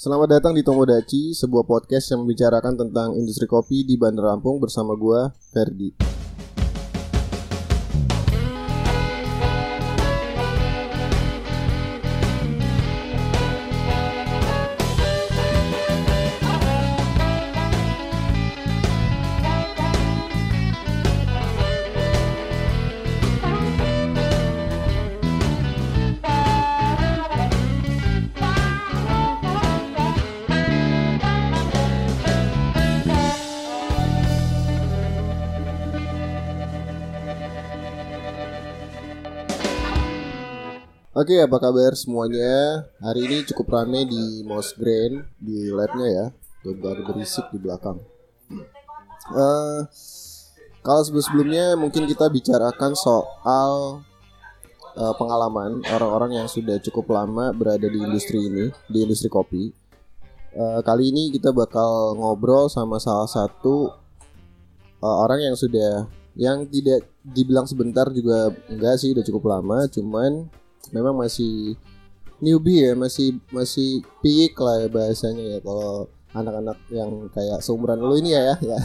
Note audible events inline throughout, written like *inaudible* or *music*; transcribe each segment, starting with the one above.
Selamat datang di Tomodachi, sebuah podcast yang membicarakan tentang industri kopi di Bandar Lampung bersama gua Ferdi. Oke, apa kabar semuanya? Hari ini cukup rame di Mouse Grain di labnya ya. Gambar berisik di belakang. Eh, kalau sebelum-sebelumnya mungkin kita bicarakan soal eh, pengalaman orang-orang yang sudah cukup lama berada di industri ini, di industri kopi. Eh, kali ini kita bakal ngobrol sama salah satu eh, orang yang sudah yang tidak dibilang sebentar juga enggak sih udah cukup lama, cuman memang masih newbie ya masih masih peak lah ya bahasanya ya kalau anak-anak yang kayak seumuran lu ini ya ya ya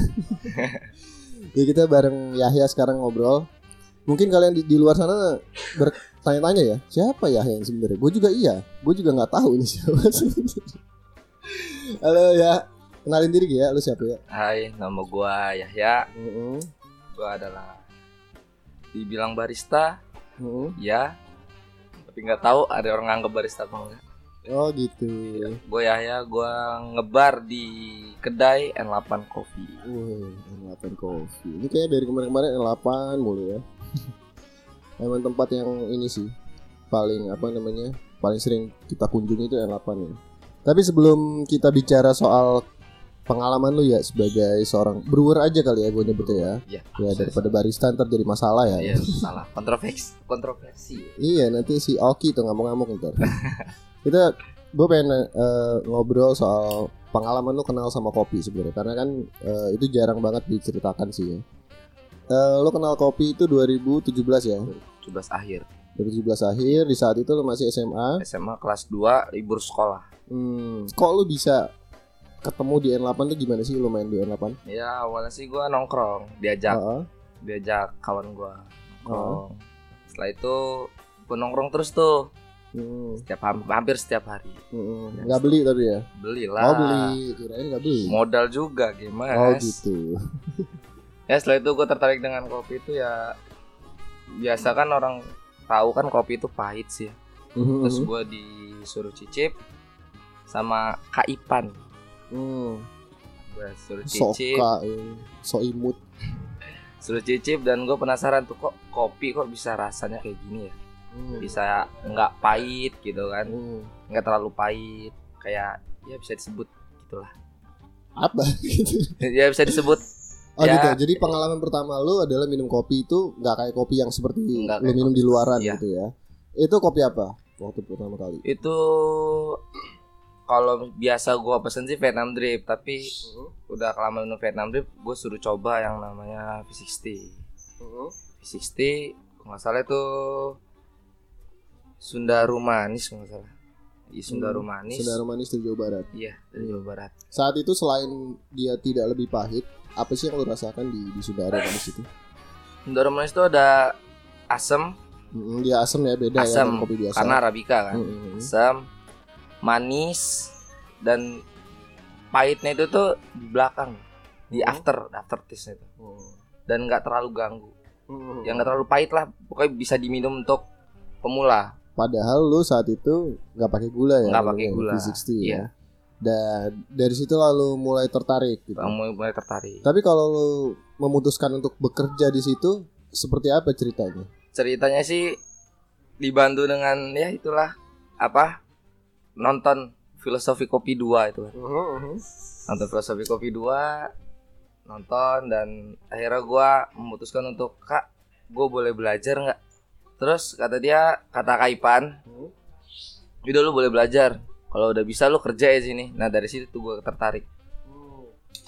*laughs* jadi kita bareng Yahya sekarang ngobrol mungkin kalian di, di luar sana bertanya-tanya ya siapa Yahya yang sebenarnya gue juga iya gue juga nggak tahu ini siapa *laughs* sebenarnya halo ya kenalin diri ya lu siapa ya Hai, nama gua Yahya. Mm-mm. Gua adalah dibilang barista, Mm-mm. ya. Tapi nggak tahu ada orang nganggap barista apa enggak. oh gitu Gue Yahya, gua ngebar di kedai N8 Coffee. Wih, N8 Coffee. Ini kayak dari kemarin-kemarin N8 mulu ya. *laughs* Emang tempat yang ini sih paling apa namanya? Paling sering kita kunjungi itu N8 ya. Tapi sebelum kita bicara soal pengalaman lu ya sebagai seorang brewer aja kali ya gue nyebutnya ya. Iya. Ya daripada barista ntar jadi masalah ya. Iya, salah. Kontroversi. Kontroversi. Iya nanti si Oki tuh ngamuk-ngamuk ntar. *laughs* kita gue pengen eh, ngobrol soal pengalaman lu kenal sama kopi sebenarnya karena kan eh, itu jarang banget diceritakan sih ya. Eh, lu kenal kopi itu 2017 ya 17 akhir. 2017 akhir di saat itu lu masih SMA SMA kelas 2 libur sekolah. hmm, kok lu bisa ketemu di N8 tuh gimana sih lu main di N8 Ya awalnya sih gua nongkrong, diajak Heeh. diajak kawan gua nongkrong. Setelah itu gua nongkrong terus tuh Hmm, setiap ham- hampir setiap hari. hmm. nggak beli tapi ya Belilah. oh beli kirain nggak beli modal juga gimana oh gitu *laughs* ya setelah itu gue tertarik dengan kopi itu ya biasa kan orang tahu kan kopi itu pahit sih ya. terus gue disuruh cicip sama Kak Ipan Hmm, gue suruh cicip soka ya. so imut suruh cicip dan gue penasaran tuh kok kopi kok bisa rasanya kayak gini ya Hmm. bisa nggak pahit gitu kan Hmm. nggak terlalu pahit kayak ya bisa disebut gitulah apa gitu *laughs* ya bisa disebut Oh Ya. gitu. Jadi pengalaman pertama lu adalah minum kopi itu nggak kayak kopi yang seperti Nggak lu minum kopi. di luaran Iya. gitu ya. Itu kopi apa waktu pertama kali? itu kalau biasa gua pesen sih Vietnam Drip tapi udah kelamaan minum Vietnam Drip gue suruh coba yang namanya V60 V60 kalau nggak salah itu Sundaru manis kalau nggak salah Iya Sundaru Hmm, manis Saudara manis dari Jawa Barat. iya dari Jawa Barat Saat itu selain dia tidak lebih pahit, apa sih yang lu rasakan di di Saudara manis itu? Sundaru manis itu ada asam Mm, dia asam ya beda ya asam dengan kopi biasa. karena arabica kan Mm-mm. asam manis dan pahitnya itu tuh di belakang di Hmm. after after taste itu Oh. dan nggak terlalu ganggu Mm-mm. yang nggak terlalu pahit lah pokoknya bisa diminum untuk pemula Padahal lu saat itu nggak pakai gula ya? Nggak pakai gula, V60 iya. ya. Dan dari situ lalu mulai tertarik gitu. Mulai, mulai tertarik Tapi kalau lu memutuskan untuk bekerja di situ, seperti apa ceritanya? ceritanya sih dibantu dengan ya itulah apa nonton filosofi kopi 2 itu kan. nonton filosofi kopi 2 nonton dan akhirnya gua memutuskan untuk kak gue boleh belajar nggak terus kata dia kata Kaipan udah lu boleh belajar kalau udah bisa lu kerja ya sini nah dari situ tuh gue tertarik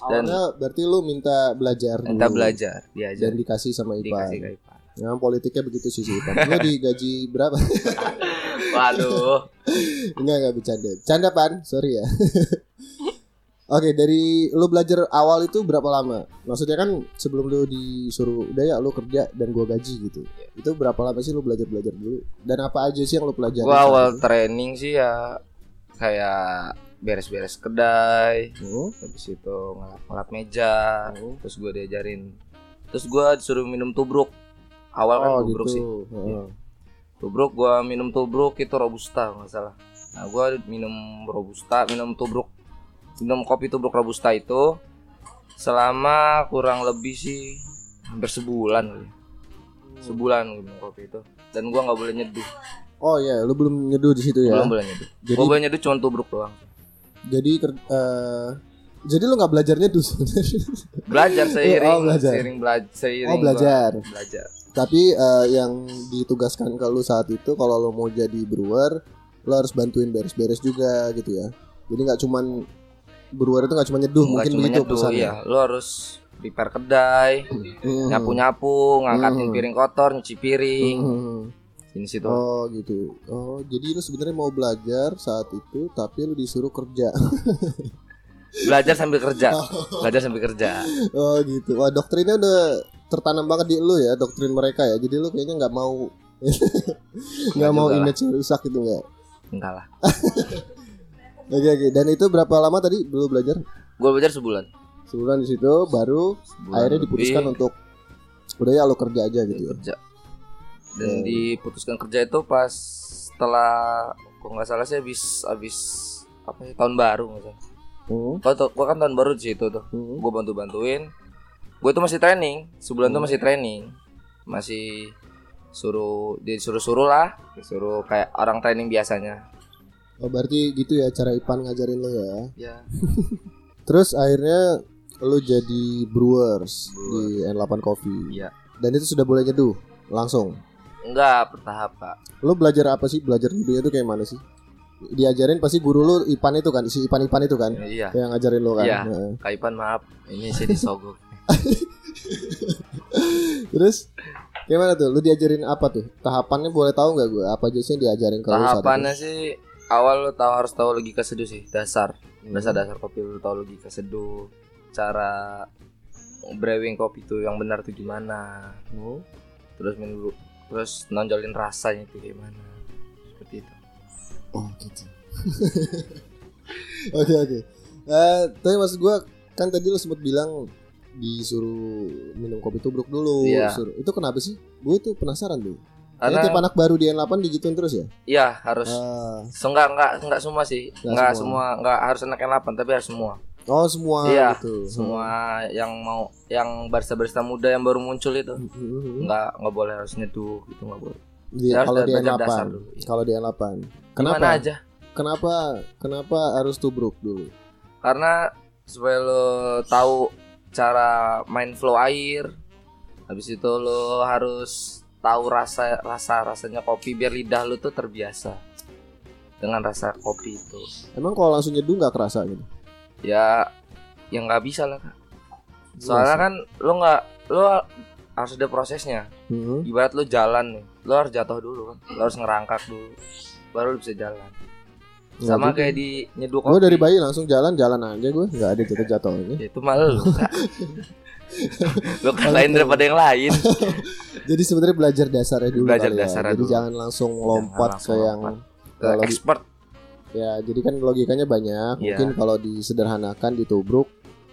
Dan- Awalnya berarti lu minta belajar minta dulu. belajar diajar dan dikasih sama Ipan. dikasih Kaipan Memang politiknya begitu sih si Ipan. Lu digaji berapa? *laughs* Waduh. Enggak enggak bercanda. Canda pan, sorry ya. *laughs* Oke, dari lu belajar awal itu berapa lama? Maksudnya kan sebelum lu disuruh udah ya lu kerja dan gua gaji gitu. Itu berapa lama sih lu belajar-belajar dulu? Dan apa aja sih yang lu pelajari? Gua awal itu? training sih ya kayak beres-beres kedai, Hmm? habis itu ngelap-ngelap meja, Hmm. terus gua diajarin. Terus gua disuruh minum tubruk. Awal kan Oh tubruk gitu. sih. Heeh. Tubruk gua minum tubruk itu robusta nggak salah. Nah, gua minum robusta, minum tubruk. Minum kopi tubruk robusta itu selama kurang lebih sih hampir sebulan kali. Sebulan minum kopi itu. Dan gua nggak boleh nyeduh. Oh iya, lu belum nyeduh di situ ya. Belum boleh nyeduh. Jadi Gua boleh nyeduh cuma tubruk doang. jadi eh, jadi lu nggak belajar nyeduh sebenarnya. Belajar seiring Oh, belajar. seiring belajar seiring Oh, gua belajar. Tapi eh, yang ditugaskan ke lu saat itu kalau lu mau jadi brewer, lu harus bantuin beres-beres juga gitu ya. Jadi nggak cuman brewer itu nggak cuma nyeduh, mungkin cuma begitu nyeduh, pesannya. iya. Lu harus prepare kedai, Hmm. nyapu-nyapu, ngangkatin Hmm. piring kotor, nyuci piring. Hmm. Ini situ. Oh gitu. Oh jadi lu sebenarnya mau belajar saat itu, tapi lu disuruh kerja. Belajar sambil kerja. *laughs* Belajar sambil kerja. oh gitu. Wah doktrinnya udah tertanam banget di lu ya, doktrin mereka ya. Jadi lu kayaknya nggak mau *laughs* nggak mau image rusak gitu nggak? Enggak lah. *laughs* Oke oke. Dan itu berapa lama tadi dulu belajar? Gue belajar sebulan. Sebulan di situ, baru Sebulan akhirnya lebih diputuskan untuk udah ya lo kerja aja gitu ya. kerja. Dan Hmm. diputuskan kerja itu pas setelah kok nggak salah sih habis habis apa ya tahun baru nggak salah. Hmm. Gua kan tahun baru di situ tuh. Hmm. Gue bantu bantuin. Gue tuh masih training. Sebulan tuh Hmm. masih training. Masih suruh disuruh suruh lah, disuruh kayak orang training biasanya. Oh berarti gitu ya cara Ipan ngajarin lo ya. Ya. *laughs* Terus akhirnya lo jadi brewers di N8 Coffee. Iya. Dan itu sudah boleh nyeduh langsung. Enggak bertahap kak. Lo belajar apa sih? Belajar nyeduhnya itu kayak mana sih? Diajarin pasti guru lo Ipan itu kan, si Ipan Ipan itu kan, Iya. yang ngajarin lo kan. Iya. Heeh. Kak Ipan maaf, ini sih disogok. *laughs* Terus gimana tuh? Lu diajarin apa tuh? Tahapannya boleh tahu nggak gue? Apa aja sih yang diajarin kalau lu itu? Tahapannya sih awal lo tahu harus tahu logika seduh sih, dasar. Hmm. Dasar dasar kopi lo tahu logika seduh, cara brewing kopi tuh yang benar tuh gimana. Hmm. Terus minum terus nonjolin rasanya tuh gimana. Seperti itu. Oh gitu. *laughs* Oke oke. Eh, tapi maksud gue kan tadi lu sempat bilang disuruh minum kopi tubruk dulu. Iya. Suruh- Itu kenapa sih? Gue tuh penasaran tuh. Karena tiap anak baru di N8 digituin terus ya? iya harus Ah, So, enggak enggak enggak semua sih. Enggak Enggak semua. semua. enggak harus anak yang 8 tapi harus semua. oh semua Iya, gitu. Semua yang mau yang barista-barista muda yang baru muncul itu Hmm. enggak enggak boleh harus nyeduh gitu enggak boleh. Di, Harus kalau di belajar N8. dasar dulu, iya. Kalau di N8. Gimana Kenapa? aja? Kenapa? Kenapa harus tubruk dulu? karena supaya lo tahu cara main flow air habis itu lo harus tahu rasa rasa rasanya kopi biar lidah lo tuh terbiasa dengan rasa kopi itu Emang kalau langsung nyeduh nggak kerasa gitu? ya yang nggak bisa lah Kak. soalnya kan lo nggak lo harus ada prosesnya Hmm. ibarat lo jalan nih lo harus jatuh dulu kan lo harus ngerangkak dulu baru lo bisa jalan sama kayak di nyeduh Gue kopi dari bayi langsung jalan-jalan aja gue, nggak ada jatuh-jatuhnya. Ya, itu malu *laughs* kan lain daripada yang lain *laughs* Jadi sebenarnya belajar dasarnya dulu Belajar kali ya. dasarnya Jadi dulu. jangan langsung lompat langsung ke yang ke expert ya jadi kan logikanya banyak. Iya. Mungkin kalau disederhanakan ditubruk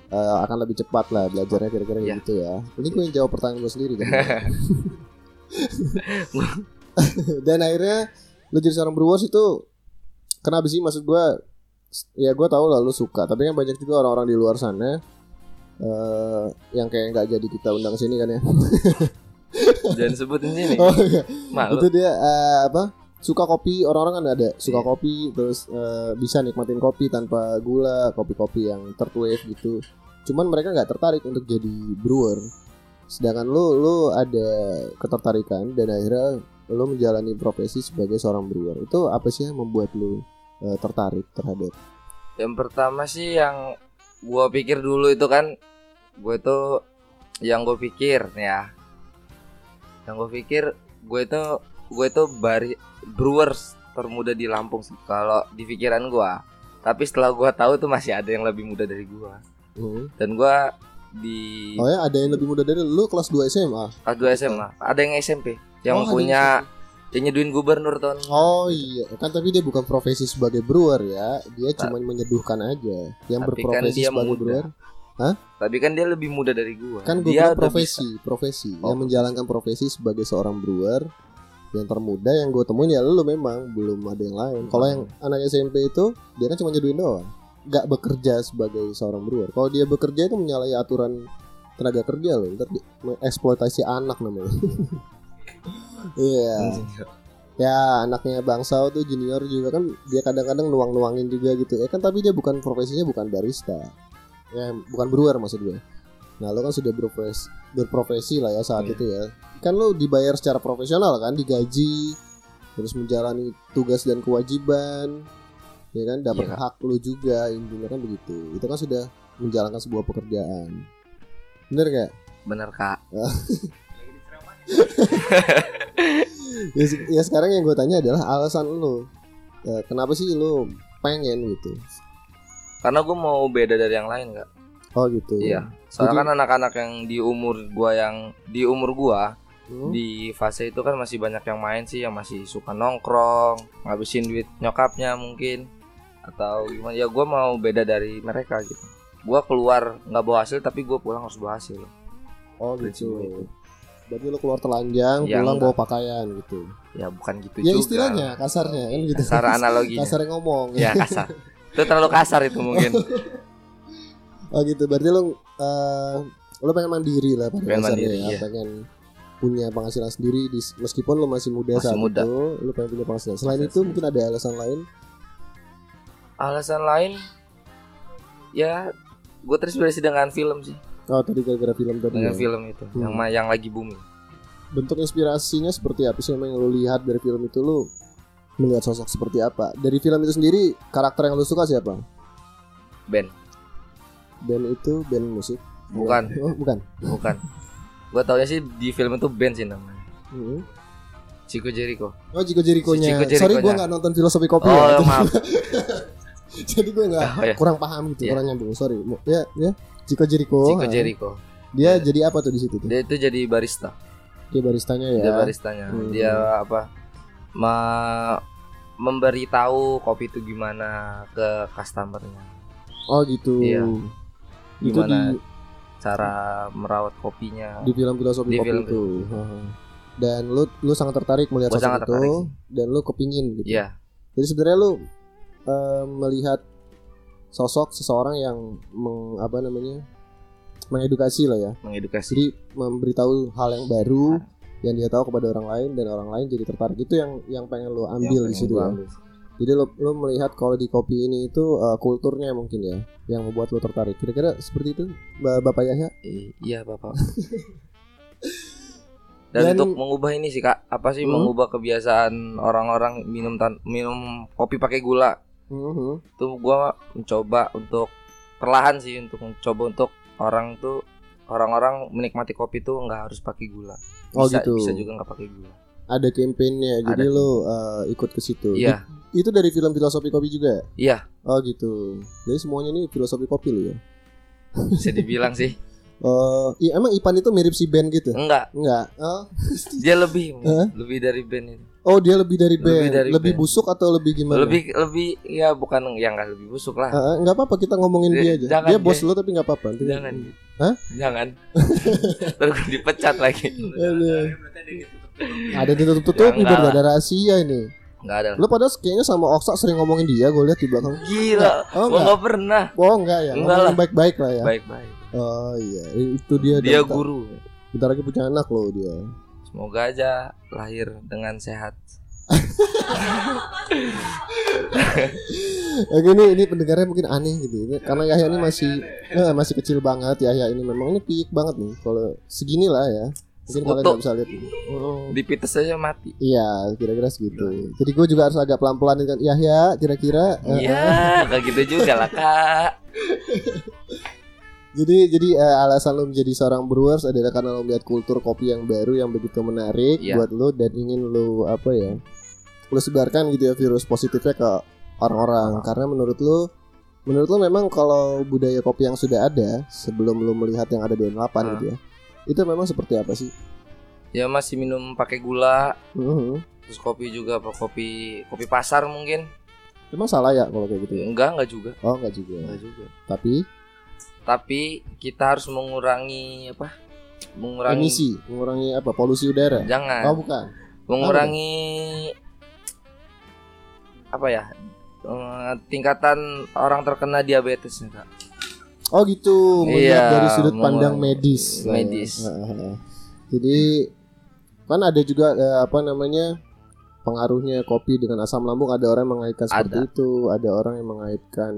eh, akan lebih cepat lah belajarnya kira-kira Iya. gitu ya. Ini gue yang jawab pertanyaan gue sendiri kan. *laughs* Dan akhirnya lu jadi seorang brewers itu kenapa sih? Maksud gue ya gue tahu lah lu suka tapi kan banyak juga orang-orang di luar sana eh yang kayak nggak jadi kita undang sini kan ya. *laughs* Jangan sebutin sini. Oh iya. Malu. Itu dia eh, apa? Suka kopi orang-orang kan ada suka Iya. kopi terus eh, bisa nikmatin kopi tanpa gula kopi-kopi yang wave gitu. Cuman mereka nggak tertarik untuk jadi brewer. Sedangkan lu lu ada ketertarikan dan akhirnya lu menjalani profesi sebagai seorang brewer. Itu apa sih yang membuat lu eh, tertarik terhadap yang pertama sih yang gua pikir dulu itu kan gue tuh yang gue pikir ya yang gue pikir gue itu gue itu bari brewers termuda di Lampung sih kalau di pikiran gua. Tapi setelah gua tahu tuh masih ada yang lebih muda dari gua. Hmm. Dan gua di Oh ya ada yang lebih muda dari lu kelas 2 SMA. kelas 2 SMA, ada yang SMP yang Oh, punya yang nyeduin gubernur tahun. Oh iya, kan tapi dia bukan profesi sebagai brewer ya. Dia cuma menyeduhkan aja. Yang Tapi kan berprofesi dia sebagai muda. brewer Tapi kan dia lebih muda dari gua. kan gue dia profesi, profesi. Oh, yang menjalankan profesi sebagai seorang brewer yang termuda yang gue temuin ya lu memang belum ada yang lain. Kalau yang anak SMP itu dia kan cuma nyeduin doang, nggak bekerja sebagai seorang brewer. Kalau dia bekerja itu menyalahi aturan tenaga kerja loh, ntar eksploitasi anak namanya. *laughs* Iya. Ya anaknya Bangsal tuh junior juga kan dia kadang-kadang nuang-nuangin juga gitu ya kan tapi dia bukan profesinya bukan barista ya bukan brewer maksud gue nah lo kan sudah berprofesi, berprofesi lah ya saat Iya. itu ya kan lo dibayar secara profesional kan digaji terus menjalani tugas dan kewajiban ya kan dapat Iya. hak lo juga intinya kan begitu itu kan sudah menjalankan sebuah pekerjaan bener gak? Bener kak. *laughs* *laughs* ya, ya sekarang yang gue tanya adalah alasan lo Eh, kenapa sih lo pengen gitu Karena gua mau beda dari yang lain kak. oh gitu Iya. Soalnya kan anak-anak yang di umur gua yang di umur gua Hmm? di fase itu kan masih banyak yang main sih yang masih suka nongkrong ngabisin duit nyokapnya mungkin atau gimana ya gua mau beda dari mereka gitu gua keluar nggak bawa hasil tapi gua pulang harus bawa hasil oh gitu itu. Berarti lo keluar telanjang Ya, pulang enggak. bawa pakaian gitu. Ya bukan gitu ya juga. istilahnya kasarnya kan gitu. Kasar *laughs* analoginya. Kasarnya ngomong. Ya kasar. Itu terlalu kasar itu mungkin. *laughs* Oh gitu. Berarti lo eh, lo pengen mandiri lah pada Pengen mandiri, ya. iya. pengen punya penghasilan sendiri di, meskipun lo masih muda Masih saat muda. itu lo pengen punya penghasilan. Selain itu mungkin ada alasan lain? Alasan lain ya gue terinspirasi dengan film sih oh tadi gara-gara film tadi dengan ya. film itu Hmm. yang yang lagi booming bentuk inspirasinya seperti apa sih yang lo lihat dari film itu lo melihat sosok seperti apa dari film itu sendiri karakter yang lo suka siapa band band itu band musik Bukan. *laughs* oh, bukan bukan gue taunya sih di film itu band sih namanya Hmm. Chico Jericho Oh Chico Jericho-nya. Si Chico Sorry gue nggak nonton filosofi kopi oh ya. maaf *laughs* Jadi gue nggak Oh, ya. kurang paham gitu, Iya. kurang nyambung. Sorry. Ya, ya. Chico Jericho. Ah. Jericho Dia jadi apa tuh di situ tuh? dia itu jadi barista Dia baristanya ya. dia baristanya Hmm. dia apa ma- memberitahu kopi itu gimana ke customernya Oh gitu. Iya. Itu di gimana cara merawat kopinya di film filosofi Di kopi film itu. Haha. Dan lu lu sangat tertarik melihat sangat itu tertarik dan lu kepingin gitu. Iya Jadi sebenarnya lu eh, melihat sosok seseorang yang meng, apa namanya? mengedukasi lah ya. mengedukasi Jadi memberitahu hal yang baru yang dia tahu kepada orang lain dan orang lain jadi tertarik. Itu yang yang pengen lo Yang ambil di situ ya. ambil. Jadi lo lo melihat kalau di kopi ini itu uh, kulturnya mungkin ya yang membuat lo tertarik. Kira-kira seperti itu Ba- Bapak Yahya? I- iya bapak *laughs* dan, Dan- untuk mengubah ini sih kak apa sih Hmm? mengubah kebiasaan orang-orang minum tan minum kopi pakai gula Mhm. tuh gua mencoba untuk perlahan sih untuk mencoba untuk orang tuh orang-orang menikmati kopi tuh nggak harus pakai gula Oh, bisa gitu. bisa juga nggak pakai gula Ada kampanyenya. Jadi Ada. lo uh, ikut ke situ. iya It- itu dari film filosofi kopi juga. iya Oh gitu. Jadi semuanya ini filosofi kopi lo ya. bisa dibilang sih *laughs* Oh, iya emang Ipan itu mirip si Ben gitu? enggak Enggak. Oh, dia lebih Hah? lebih dari band ini oh dia lebih dari Lebih Ben. dari lebih busuk atau lebih gimana? lebih lebih ya bukan yang nggak lebih busuk lah Ah, nggak apa-apa kita ngomongin Eh, dia aja. jangan, dia bos dia- lo tapi nggak apa-apa. Jangan Hah? jangan *laughs* terus dipecat lagi Aduh. *laughs* Ada ditutup-tutupi Ya, enggak berarti ada rahasia ini. nggak ada Lo pada kayaknya sama Oksa sering ngomongin dia, gue lihat di belakang. gila Oh, enggak. nggak pernah Oh enggak ya, Enggak lah. baik-baik lah ya. baik baik Oh iya, itu dia. dia guru Bentar lagi punya anak loh dia. Semoga aja lahir dengan sehat *laughs* Oke ini ini pendengarnya mungkin aneh gitu, Ini- karena Yahya ini masih eh, masih kecil banget. Yahya ini memang ini piyik banget nih. Kalau segini lah ya, mungkin kalian Sekutu. nggak bisa lihat. Oh. dipites aja mati Iya, kira-kira segitu. Jadi gue juga harus agak pelan-pelan kan. Yahya, kira-kira. eh, Iya, kayak gitu juga lah kak. *laughs* Jadi jadi eh, alasan lo menjadi seorang brewers adalah karena lo melihat kultur kopi yang baru yang begitu menarik Iya. buat lo dan ingin lo apa ya lu sebarkan gitu ya virus positifnya ke orang-orang karena menurut lu menurut lu memang kalau budaya kopi yang sudah ada sebelum lu melihat yang ada di N8 Hmm. gitu ya itu memang seperti apa sih? Ya masih minum pakai gula, Mhm. terus kopi juga apa kopi kopi pasar mungkin. Emang salah ya kalau kayak gitu ya? Enggak, enggak juga. Oh enggak juga. Enggak juga. Tapi Tapi kita harus mengurangi apa? Mengurangi emisi, mengurangi apa? Polusi udara. Jangan. Oh bukan. mengurangi apa ya? eh, tingkatan orang terkena diabetes Kak. Oh gitu, melihat Iya, dari sudut pandang medis. medis. Heeh. Jadi kan ada juga apa namanya pengaruhnya kopi dengan asam lambung. Ada orang yang mengaitkan seperti Ada. itu, ada orang yang mengaitkan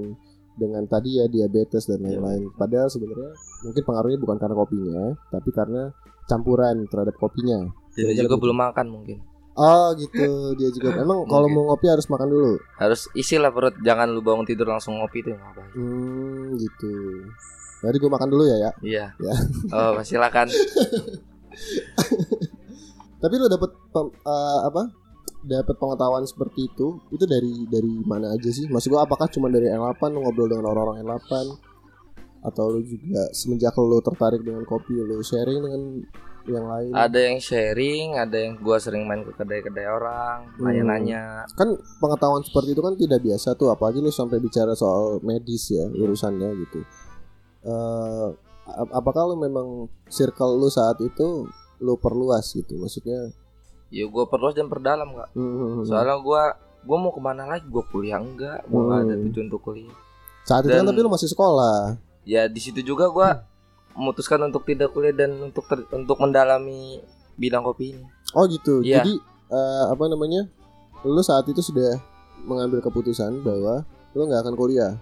dengan tadi ya diabetes dan Iya. lain-lain. Padahal sebenarnya mungkin pengaruhnya bukan karena kopinya, tapi karena campuran terhadap kopinya. Dia juga gitu. belum makan mungkin. Oh gitu, dia juga. *laughs* Emang kalau mau ngopi harus makan dulu. Harus isi lah perut, jangan lu bangun tidur langsung ngopi itu nggak baik. Hmm, gitu. Jadi gue makan dulu ya ya. Iya. Ya. *laughs* Oh, silakan. *laughs* Tapi lo dapet eh, apa? Dapat pengetahuan seperti itu itu dari dari mana aja sih? Maksud gua apakah cuma dari N8 lo ngobrol dengan orang-orang N8 atau lo juga semenjak lo tertarik dengan kopi lo sharing dengan yang lain? Ada yang sharing, ada yang gua sering main ke kedai-kedai orang, Hmm. nanya-nanya. Kan pengetahuan seperti itu kan tidak biasa tuh apalagi lo sampai bicara soal medis ya urusannya gitu. Eh ap- apakah lo memang circle lo saat itu lo perluas gitu? Maksudnya Ya gua perluas dan perdalam, Kak. hmm, Soalnya gua gua mau ke mana lagi? Gua kuliah enggak? Gua nggak ada Hmm. tujuan untuk kuliah. saat itu kan Dan- tapi lo masih sekolah. Ya di situ juga gua memutuskan untuk tidak kuliah dan untuk ter- untuk mendalami bidang kopi ini. Oh gitu. Iya. Jadi eh, apa namanya? Lu saat itu sudah mengambil keputusan bahwa lu nggak akan kuliah.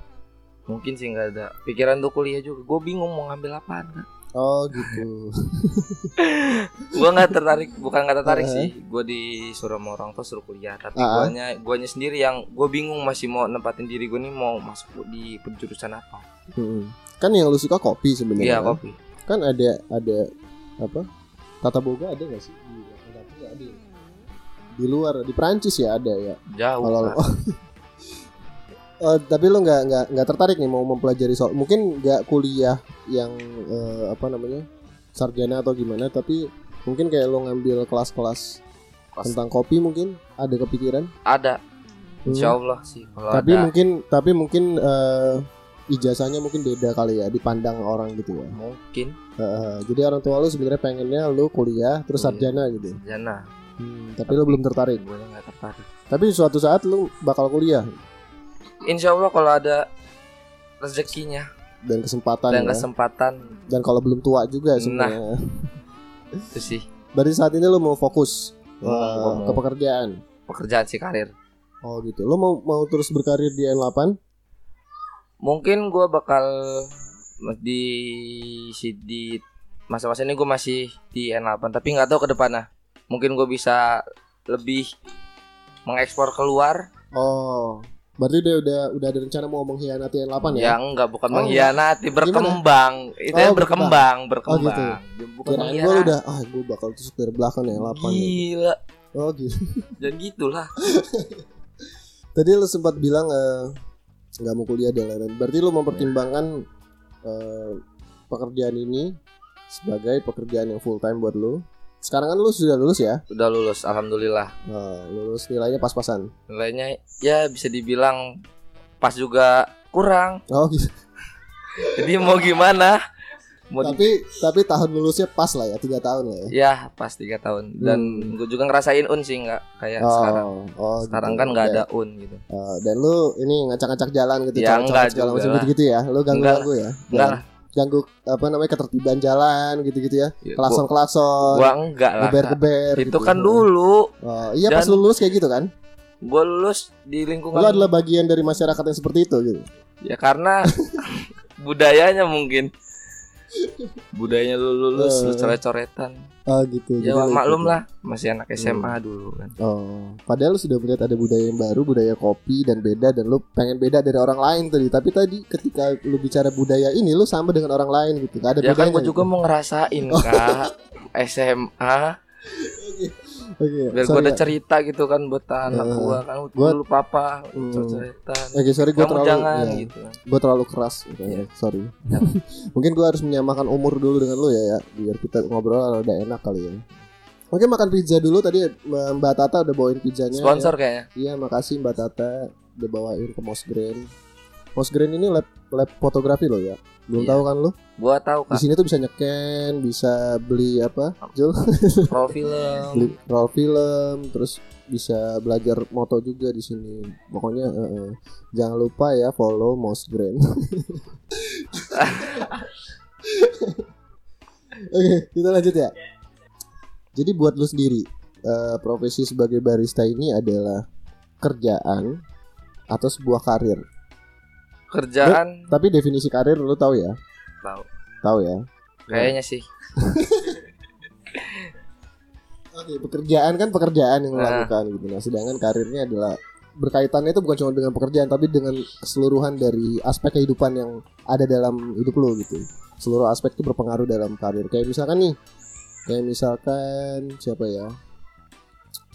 Mungkin sih nggak ada pikiran untuk kuliah juga. Gue bingung mau ngambil apaan. Kak. Oh gitu. Gue nggak tertarik, bukan nggak tertarik Uh-huh. sih. Gue disuruh sama orang tua suruh kuliah, tapi Uh-huh. guanya guanya sendiri yang gue bingung masih mau nempatin diri gue nih mau masuk di penjurusan apa. Hmm. Kan yang lu suka kopi sebenarnya. Iya kan? kopi. Kan ada ada apa? Tata boga ada nggak sih? Di ada. ya? Di luar di Prancis ya ada ya. Jauh. Kalau. *laughs* Eh, tapi lu nggak nggak nggak tertarik nih mau mempelajari soal mungkin nggak kuliah yang eh, apa namanya sarjana atau gimana tapi mungkin kayak lo ngambil kelas-kelas Kelas. tentang kopi mungkin ada kepikiran Ada. Hmm. Insya Allah sih kalau tapi ada. mungkin tapi mungkin eh, ijazahnya mungkin beda kali ya dipandang orang gitu ya Mungkin. Eh, jadi orang tua lu sebenarnya pengennya lu kuliah terus Iya. sarjana gitu Jana. Hmm, tapi lu belum tertarik Gue nggak tertarik. tapi suatu saat lu bakal kuliah Insya Allah kalau ada rezekinya dan kesempatan dan ya. kesempatan dan kalau belum tua juga Nah. sebenarnya itu sih Berarti saat ini lu mau fokus gua mau. ke pekerjaan. pekerjaan si karir. Oh gitu. Lu mau mau terus berkarir di N8? Mungkin gue bakal di si di masa-masa ini gue masih di N8 tapi nggak tahu ke depannya. Mungkin gue bisa lebih mengekspor keluar. Oh. Berarti udah udah udah ada rencana mau mengkhianati N8 ya? Ya enggak bukan Oh, mengkhianati, Gimana? berkembang. Itu Oh, yang berkembang, berkembang. gitu. Bukan Kirain gue udah ah gue bakal tusuk dari belakang ya N8. ya. Gila. Oh gitu. Dan *laughs* gitulah. *laughs* Tadi lu sempat bilang eh, nggak mau kuliah dan lain-lain. Berarti lu mempertimbangkan eh, pekerjaan ini sebagai pekerjaan yang full time buat lu. Sekarang kan lu sudah lulus ya? Udah lulus alhamdulillah. Nah, lulus nilainya pas-pasan. Nilainya ya bisa dibilang pas juga kurang. Oh gitu. *laughs* Jadi mau gimana? Mau di- tapi tapi tahun lulusnya pas lah ya tiga tahun lah ya. Ya pas tiga tahun dan Hmm. gue juga ngerasain un sih nggak kayak sekarang. oh, Sekarang gitu. kan nggak ada un gitu. eh, dan lu ini ngacak-ngacak jalan gitu, Ya, segala juga macam lah. gitu-gitu ya. Lu ganggu-ganggu ya. Enggak. Ganggu apa namanya ketertiban jalan gitu-gitu ya. Ya, Klakson-klakson, Gua enggak lah. Geber-geber. Itu gitu. kan dulu. Oh, iya pas Dan- lu lulus kayak gitu kan? Gue lulus di lingkungan. Lu adalah bagian dari masyarakat yang seperti itu gitu. Ya karena *laughs* budayanya mungkin. Budayanya lu lulus, lu Eh. coret-coretan. Oh gitu. Ya Jadi lu maklum ikutin. lah, masih anak SMA dulu kan. Oh, padahal lu sudah melihat ada budaya yang baru, budaya kopi dan beda dan lu pengen beda dari orang lain tadi. Tapi tadi ketika lu bicara budaya ini lu sama dengan orang lain gitu. Gak ada Ya kan gue juga mau ngerasain kak SMA. *laughs* Oke, biar gue ada ya. cerita gitu kan buat anak Eh, gue kan gua- dulu papa Hmm. cerita Oke, sorry gue terlalu jangan ya, gitu gue terlalu keras gitu ya. Iya. Sorry. *laughs* Mungkin gue harus menyamakan umur dulu dengan lu ya ya, biar kita ngobrol udah enak kali ya. Oke, makan pizza dulu tadi Mbak Tata udah bawain pizzanya. sponsor kayaknya Ya. Iya, makasih Mbak Tata udah bawain ke Mosgrain. Mosgrain ini lab lab fotografi loh ya. Belum Iya. tahu kan lu? gue tahu Di kak sini tuh bisa nyeken, bisa beli apa? Jul? *laughs* roll film beli roll film, terus bisa belajar moto juga di sini. Pokoknya eh, eh. jangan lupa ya follow Mosgrain. *laughs* Oke, kita lanjut ya. Jadi buat lu sendiri, eh, profesi sebagai barista ini adalah kerjaan atau sebuah karir. Kerjaan Tapi definisi karir lu tahu ya? tahu Tahu ya? kayaknya sih *laughs* Oke, pekerjaan kan pekerjaan yang Nah. lakukan gitu. Nah, sedangkan karirnya adalah berkaitannya itu bukan cuma dengan pekerjaan tapi dengan keseluruhan dari aspek kehidupan yang ada dalam hidup lo gitu. Seluruh aspek itu berpengaruh dalam karir. Kayak misalkan nih, kayak misalkan siapa ya?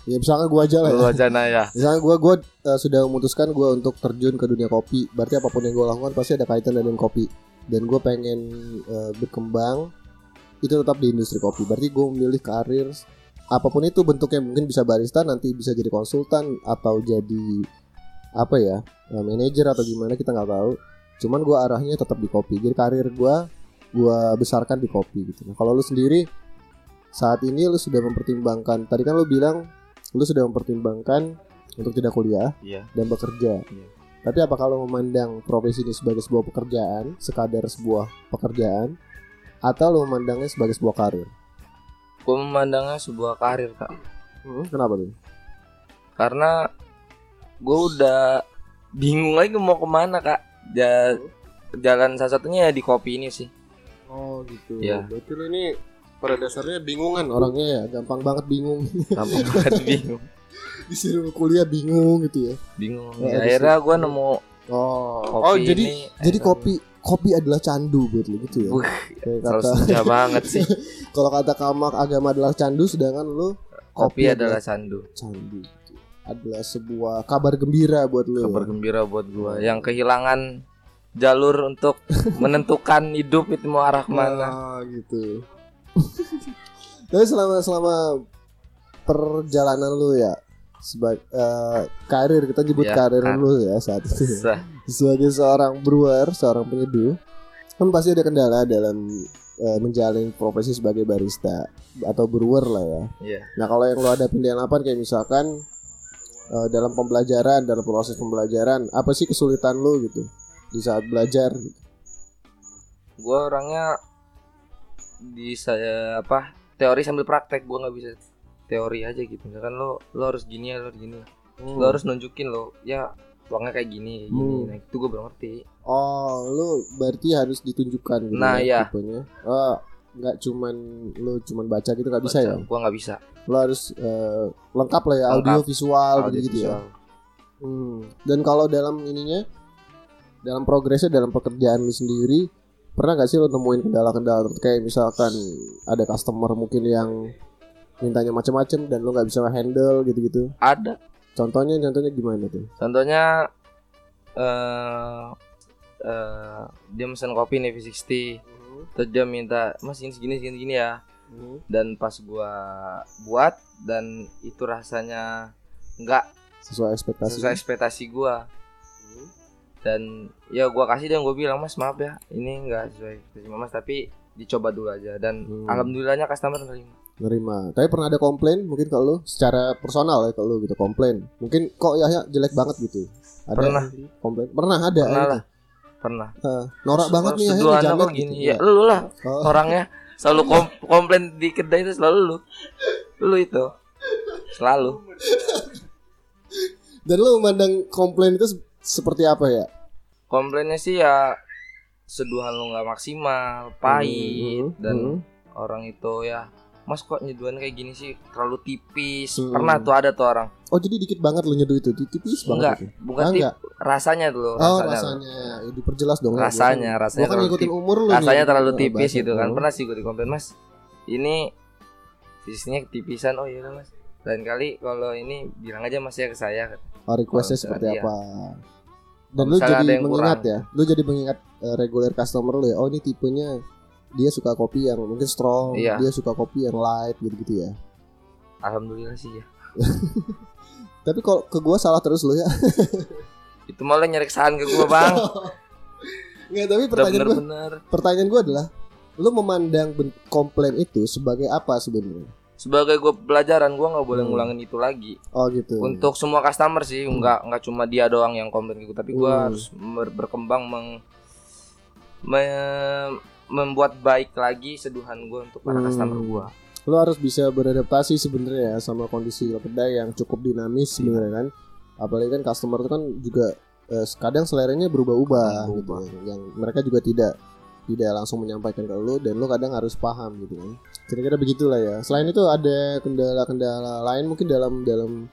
Ya misalkan gua aja lah ya. aja ya Misalnya gua gua eh, sudah memutuskan gua untuk terjun ke dunia kopi. Berarti apa pun yang gua lakukan pasti ada kaitan dengan kopi. Dan gua pengen eh, berkembang itu tetap di industri kopi. Berarti gua memilih karir apa pun itu bentuknya mungkin bisa barista nanti bisa jadi konsultan atau jadi apa ya eh, manajer atau gimana kita nggak tahu. Cuman gua arahnya tetap di kopi. Jadi karir gua gua besarkan di kopi gitu. Nah, kalau lu sendiri saat ini lu sudah mempertimbangkan tadi kan lu bilang lu sudah mempertimbangkan untuk tidak kuliah iya dan bekerja. Iya. Tapi apa kalau memandang profesi ini sebagai sebuah pekerjaan, sekadar sebuah pekerjaan, atau lo memandangnya sebagai sebuah karir? gue memandangnya sebuah karir kak Hmm, kenapa tuh? karena gue udah bingung lagi mau ke mana kak ja jalan salah satunya ya di kopi ini sih Oh gitu. Iya. Berarti lo ini pada dasarnya bingungan orangnya ya, gampang banget bingung. gampang banget *laughs* bingung Disuruh kuliah bingung gitu ya. bingung Ya, Ya, akhirnya gue nemu Oh, kopi oh jadi ini, jadi akhirnya- kopi kopi adalah candu buat lo gitu ya. Wih, kata *laughs* banget sih kalau kata kamak agama adalah candu sedangkan lo kopi adalah sandu candu gitu. Adalah sebuah kabar gembira buat lo. kabar gembira buat gue yang kehilangan jalur untuk *laughs* menentukan hidup itu mau arah ke mana Ah, gitu. Tapi selama selama perjalanan lu ya sebagai karir kita nyebut Ya, karir kar- lu ya saat itu ya. Sebagai seorang brewer, seorang penyeduh kan pasti ada kendala dalam eh, menjalani profesi sebagai barista atau brewer lah ya. Iya. Nah kalau yang lo ada pindahan apa kayak misalkan eh, dalam pembelajaran, dalam proses pembelajaran, apa sih kesulitan lo gitu di saat belajar? Gitu. gue orangnya di saya apa teori sambil praktek gue nggak bisa teori aja gitu misalkan lo lo harus gini ya lo harus gini lo harus nunjukin lo ya uangnya kayak gini kayak gini Hmm. nah itu gue belum ngerti Oh, lu berarti harus ditunjukkan gitu Nah, iya. tipenya. Oh, nggak cuman lu cuman baca gitu nggak bisa ya? gue nggak bisa Lu harus eh, lengkap lah ya Lengkap. audio visual Audio gitu ya. visual. Hmm. Dan kalau dalam ininya dalam progresnya dalam pekerjaan lu sendiri pernah gak sih lu nemuin kendala-kendala kayak misalkan ada customer mungkin yang mintanya macam-macam dan lu nggak bisa handle gitu-gitu. ada. Contohnya contohnya gimana tuh? contohnya eh eh dia pesan kopi nih V60 terus dia minta mas ini segini segini segini ya. Dan pas gua buat dan itu rasanya nggak Sesuai ekspektasi. sesuai ekspektasi gua dan ya gua kasih dan gua bilang mas maaf ya ini nggak sesuai ekspektasi mas tapi dicoba dulu aja dan Hmm. alhamdulillahnya customer nerima nerima. Tapi pernah ada komplain mungkin kalau lu secara personal ya kalau lu gitu komplain. Mungkin kok ya, ya jelek banget gitu. Ada Pernah. komplain. Pernah ada. pernah gitu. lah pernah Hah, norak banget nih ya Seduhan jamet gini gitu. ya lu lah Oh, orangnya selalu kom- *laughs* komplain di kedai itu selalu lu lu itu selalu Dan lu memandang komplain itu seperti apa ya? komplainnya sih ya seduhan lu nggak maksimal pahit Hmm, dan hmm. orang itu ya mas kok nyeduhan kayak gini sih terlalu tipis Hmm. pernah tuh ada tuh orang Oh jadi dikit banget lu nyeduh itu, tipis enggak banget. Itu. bukan Ah, tip enggak. rasanya tuh Oh rasanya, rasanya, Ya, diperjelas dong. ya. Rasanya, kan- rasanya kan terlalu ngikutin umur lu. rasanya nih. terlalu Oh, tipis bahasa. gitu kan Oh. pernah sih gue dikomplain mas ini fisiknya ketipisan oh iya mas lain kali kalau ini bilang aja mas ya ke saya Oh requestnya Kalau seperti misalnya, apa? Dan Kalau lu misalnya jadi mengingat kurang. ya, lu jadi mengingat eh, regular customer lu ya. Oh ini tipenya dia suka kopi yang mungkin strong, Iya. dia suka kopi yang light gitu-gitu ya. alhamdulillah sih ya *laughs* Tapi kalau ke gua salah terus lu ya. *laughs* itu malah nyari kesalahan ke gua bang *laughs* Nggak, tapi pertanyaan gua, bener-bener pertanyaan gua adalah lu memandang komplain itu sebagai apa sebenarnya? Sebagai gua pelajaran gua nggak boleh Hmm. ngulangin itu lagi Oh gitu. untuk semua customer sih nggak nggak cuma dia doang yang komplain gitu tapi gua Hmm. harus ber- berkembang meng me- membuat baik lagi seduhan gua untuk para Hmm. customer gua lu harus bisa beradaptasi sebenarnya ya sama kondisi kedai yang cukup dinamis sebenarnya kan apalagi kan customer itu kan juga eh, kadang seleranya berubah-ubah gitu Berubah. ya. yang mereka juga tidak tidak langsung menyampaikan ke lu dan lu kadang harus paham gitu kan kira-kira begitulah ya. Selain itu ada kendala-kendala lain mungkin dalam dalam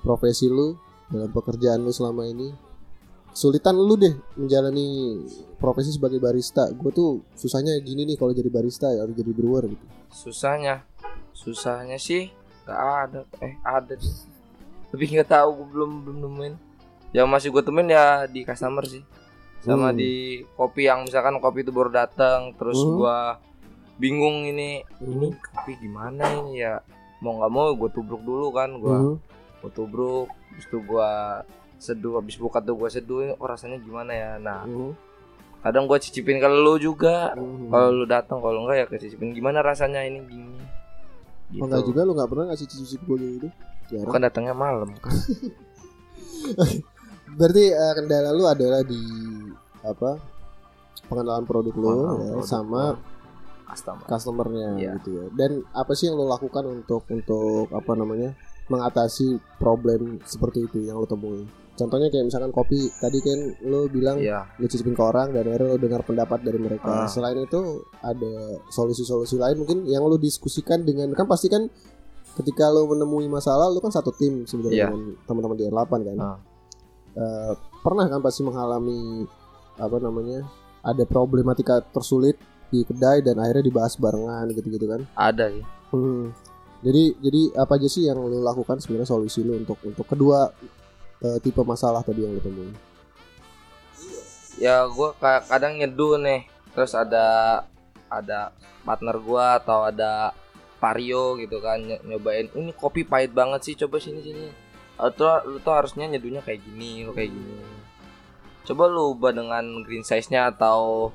profesi lu dalam pekerjaan lu selama ini? Kesulitan lu deh menjalani profesi sebagai barista. Gue tuh susahnya gini nih kalau jadi barista ya harus jadi brewer gitu. Susahnya? Susahnya sih nggak ada. Eh ada. Sih. tapi nggak tahu gua belum belum nemuin. Yang masih gue temuin ya di customer sih. Sama Hmm. di kopi yang misalkan kopi itu baru datang terus Hmm. gua bingung ini Hmm. ini kopi gimana ini ya mau nggak mau gue tubruk dulu kan gua Mhm. gua tubruk habis itu gua seduh habis buka tuh gua seduh oh rasanya gimana ya nah Mhm. kadang gua cicipin ke lu juga Mhm. kalau lu datang kalau enggak ya kecicipin gimana rasanya ini gini gitu. Enggak juga lu enggak pernah ngasih cicip gue gitu. Jarang. kan datangnya malam *laughs* kan Berarti eh, kendala lu adalah di apa? Pengenalan produk lu Pengenalan ya, produk sama customer customernya Iya. gitu ya. Dan apa sih yang lu lakukan untuk untuk apa namanya? mengatasi problem seperti itu yang lu temui. Contohnya kayak misalkan kopi tadi kan lu bilang iya lu cicipin ke orang dan akhirnya lu dengar pendapat dari mereka. Ah. Selain itu ada solusi-solusi lain mungkin yang lu diskusikan dengan kan pasti kan ketika lu menemui masalah lu kan satu tim sebenarnya Iya. dengan teman-teman di R8 kan. Ah. Eh, pernah kan pasti mengalami apa namanya? ada problematika tersulit di kedai dan akhirnya dibahas barengan gitu-gitu kan. ada sih Hmm. Jadi jadi apa aja sih yang lu lakukan sebenarnya solusi lu untuk untuk kedua eh, tipe masalah tadi yang lu temui? ya kayak kadang nyeduh nih terus ada ada partner gua atau ada Vario gitu kan ny- nyobain ini kopi pahit banget sih coba sini sini atau lu tuh harusnya nyeduhnya kayak gini lu kayak gini coba lu ubah dengan green size nya atau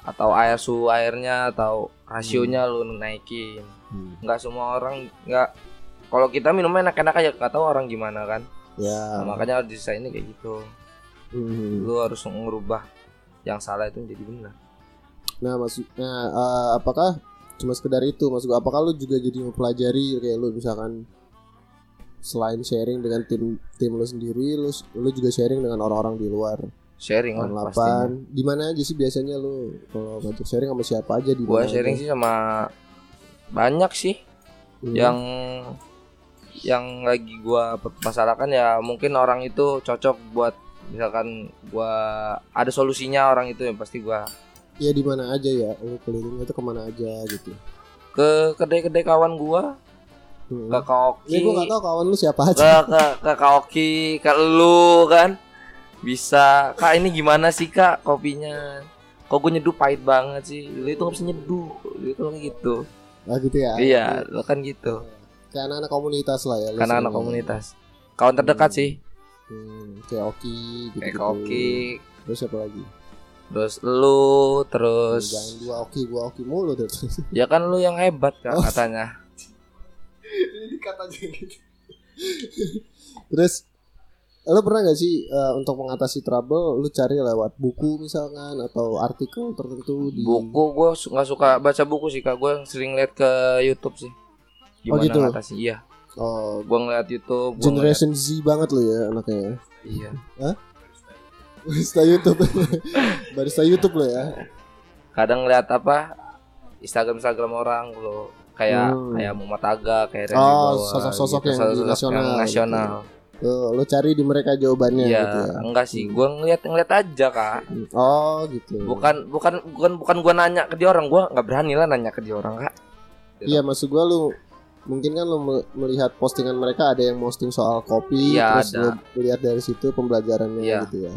atau air suhu airnya atau rasionya lu naikin Hmm. nggak semua orang nggak kalau kita minumnya enak-enak aja nggak tahu orang gimana kan Ya. Nah, makanya desainnya kayak gitu Hmm. lu harus ngerubah yang salah itu jadi benar Nah, maksudnya eh, apakah cuma sekedar itu? Maksud gua, apakah lu juga jadi mempelajari kayak lu misalkan selain sharing dengan tim tim lu sendiri, lu lu juga sharing dengan orang-orang di luar sharing lah pastinya delapan. Di mana aja sih biasanya lu kalau ngajak sharing sama siapa aja di gua sharing aja? sih sama banyak sih Hmm. yang yang lagi gua permasalahkan ya mungkin orang itu cocok buat misalkan gua ada solusinya orang itu yang pasti gua ya di mana aja ya? Lu kelilingnya itu ke mana aja gitu. ke kedai-kedai kawan gua Hmm. ke Kaoki Ya gua gak tahu kawan lu siapa aja. ke ke ke Kaoki ke lu kan bisa kak ini gimana sih kak kopinya kok gue nyeduh pahit banget sih lu itu nggak bisa nyeduh lu itu kayak gitu Ah gitu ya. iya lu kan gitu Kayak anak-anak komunitas lah ya. karena anak komunitas kawan terdekat sih Hmm, kayak Oki gitu. kayak Kaoki Terus siapa lagi? terus lu terus Jangan dua Oki, gua Oki mulu tuh. *laughs* ya kan lu yang hebat kak Oh. katanya *laughs* Ini kata aja gitu. *laughs* Terus lo pernah gak sih eh, untuk mengatasi trouble lu cari lewat buku misalkan atau artikel tertentu di buku gue nggak suka baca buku sih kak gue sering liat ke YouTube sih gimana gitu? ngatasi iya oh, gue ngeliat YouTube gua generation Z banget lo ya anaknya ya. ngeliat- iya Barista YouTube. *laughs* Barista YouTube lo ya. kadang ngeliat apa Instagram Instagram orang lo kayak Hmm. kayak Muhammad Aga kayak Randy Oh, sosok-sosok yang di sosok-sosok nasional yang gitu. Nasional Lo, lo cari di mereka jawabannya iya gitu ya. enggak sih gue ngeliat ngeliat aja kak Oh, gitu. bukan bukan bukan bukan gue nanya ke dia orang gue nggak berani lah nanya ke dia orang kak Iya, maksud gua lu mungkin kan lo me- melihat postingan mereka ada yang posting soal kopi Iya, terus ada. lo lihat dari situ pembelajarannya Iya. gitu ya